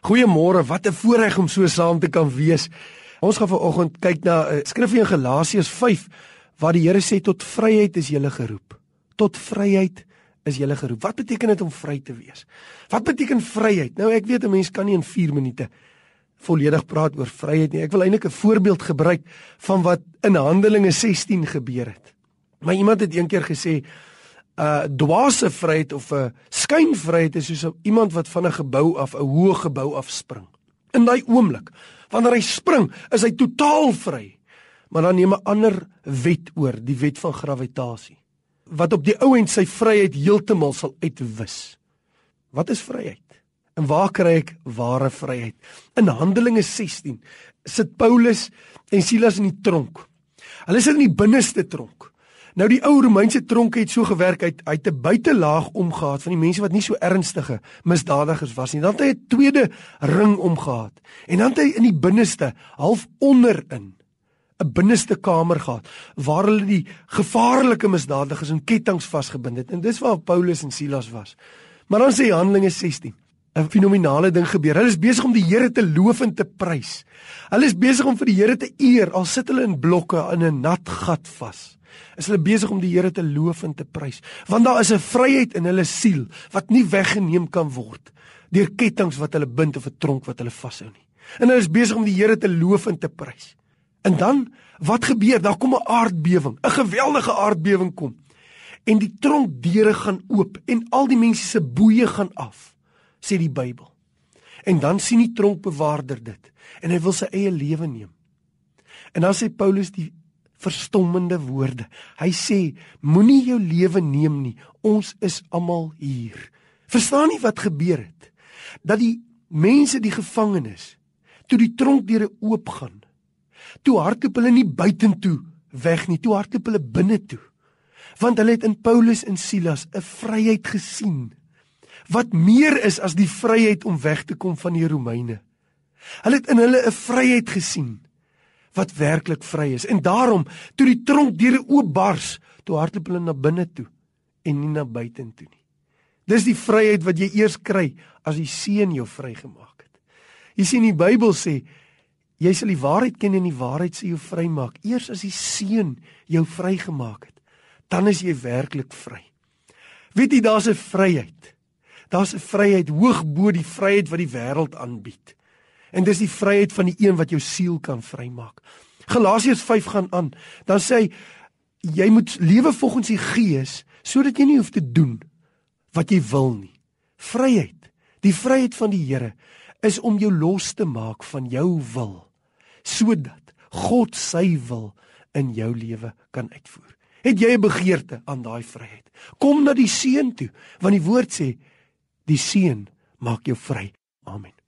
Goeiemôre, wat 'n voorreg om so saam te kan wees. Ons gaan vanoggend kyk na 'n uh, skrifgie in Galasiërs 5 waar die Here sê tot vryheid is jy geroep. Tot vryheid is jy geroep. Wat beteken dit om vry te wees? Wat beteken vryheid? Nou ek weet 'n mens kan nie in 4 minute volledig praat oor vryheid nie. Ek wil eintlik 'n voorbeeld gebruik van wat in Handelinge 16 gebeur het. Maar iemand het eendag gesê uh, dwaase vryheid of 'n skynvryheid is soos iemand wat van 'n gebou af 'n hoë gebou af spring. In daai oomblik, wanneer hy spring, is hy totaal vry. Maar dan neem 'n ander wet oor, die wet van gravitasie, wat op die ou end sy vryheid heeltemal sal uitwis. Wat is vryheid? En waar kry ek ware vryheid? In Handelinge 16 sit Paulus en Silas in die tronk. Hulle sit in die binneste tronk. Nou die ou Romeinse tronke het so gewerk uit uit 'n buitelaag omgehad van die mense wat nie so ernstige misdadigers was nie. Dan het hy 'n tweede ring omgehad. En dan het hy in die binneste, half onderin, 'n binneste kamer gehad waar hulle die gevaarlike misdadigers in kettinge vasgebind het. En dis waar Paulus en Silas was. Maar dan sê Handelinge 16 'n fenominale ding gebeur. Hulle is besig om die Here te loof en te prys. Hulle is besig om vir die Here te eer al sit hulle in blokke in 'n nat gat vas is hulle besig om die Here te loof en te prys. Want daar is 'n vryheid in hulle siel wat nie weggeneem kan word deur kettinge wat hulle bind of 'n tronk wat hulle vashou nie. En hulle is besig om die Here te loof en te prys. En dan wat gebeur? Daar kom 'n aardbewing 'n geweldige aardbewing kom. En die tronkdeure gaan oop en al die mense se boeye gaan af sê die Bybel. En dan sien die tronkbewaarder dit en hy wil sy eie lewe neem. En dan sê Paulus die verstommende woorde. Hy sê: Moenie jou lewe neem nie. Ons is almal hier. Verstaan nie wat gebeur het? Dat die mense die gevangenes toe die tronkdeure oopgaan. Toe hardloop hulle nie buitentoe weg nie, toe hardloop hulle binne toe. Want hulle het in Paulus en Silas 'n vryheid gesien wat meer is as die vryheid om weg te kom van die Romeine. Hulle het in hulle 'n vryheid gesien wat werklik vry is. En daarom toe die tronkdeure oopbars, toe hardloop hulle na binne toe en nie na buitentoe nie. Dis die vryheid wat jy eers kry as die Seun jou vrygemaak het. Jy sien die Bybel sê jy sal die waarheid ken en die waarheid sal jou vrymaak. Eers as die Seun jou vrygemaak het, dan is jy werklik vry. Weet jy daar's 'n vryheid. Daar's 'n vryheid hoog bo die vryheid wat die wêreld aanbied. En dis die vryheid van die een wat jou siel kan vrymaak. Galasiërs 5 gaan aan. Dan sê hy jy moet lewe volgens die Gees sodat jy nie hoef te doen wat jy wil nie. Vryheid. Die vryheid van die Here is om jou los te maak van jou wil sodat God sy wil in jou lewe kan uitvoer. Het jy 'n begeerte aan daai vryheid? Kom na die Seun toe, want die woord sê die Seun maak jou vry. Amen.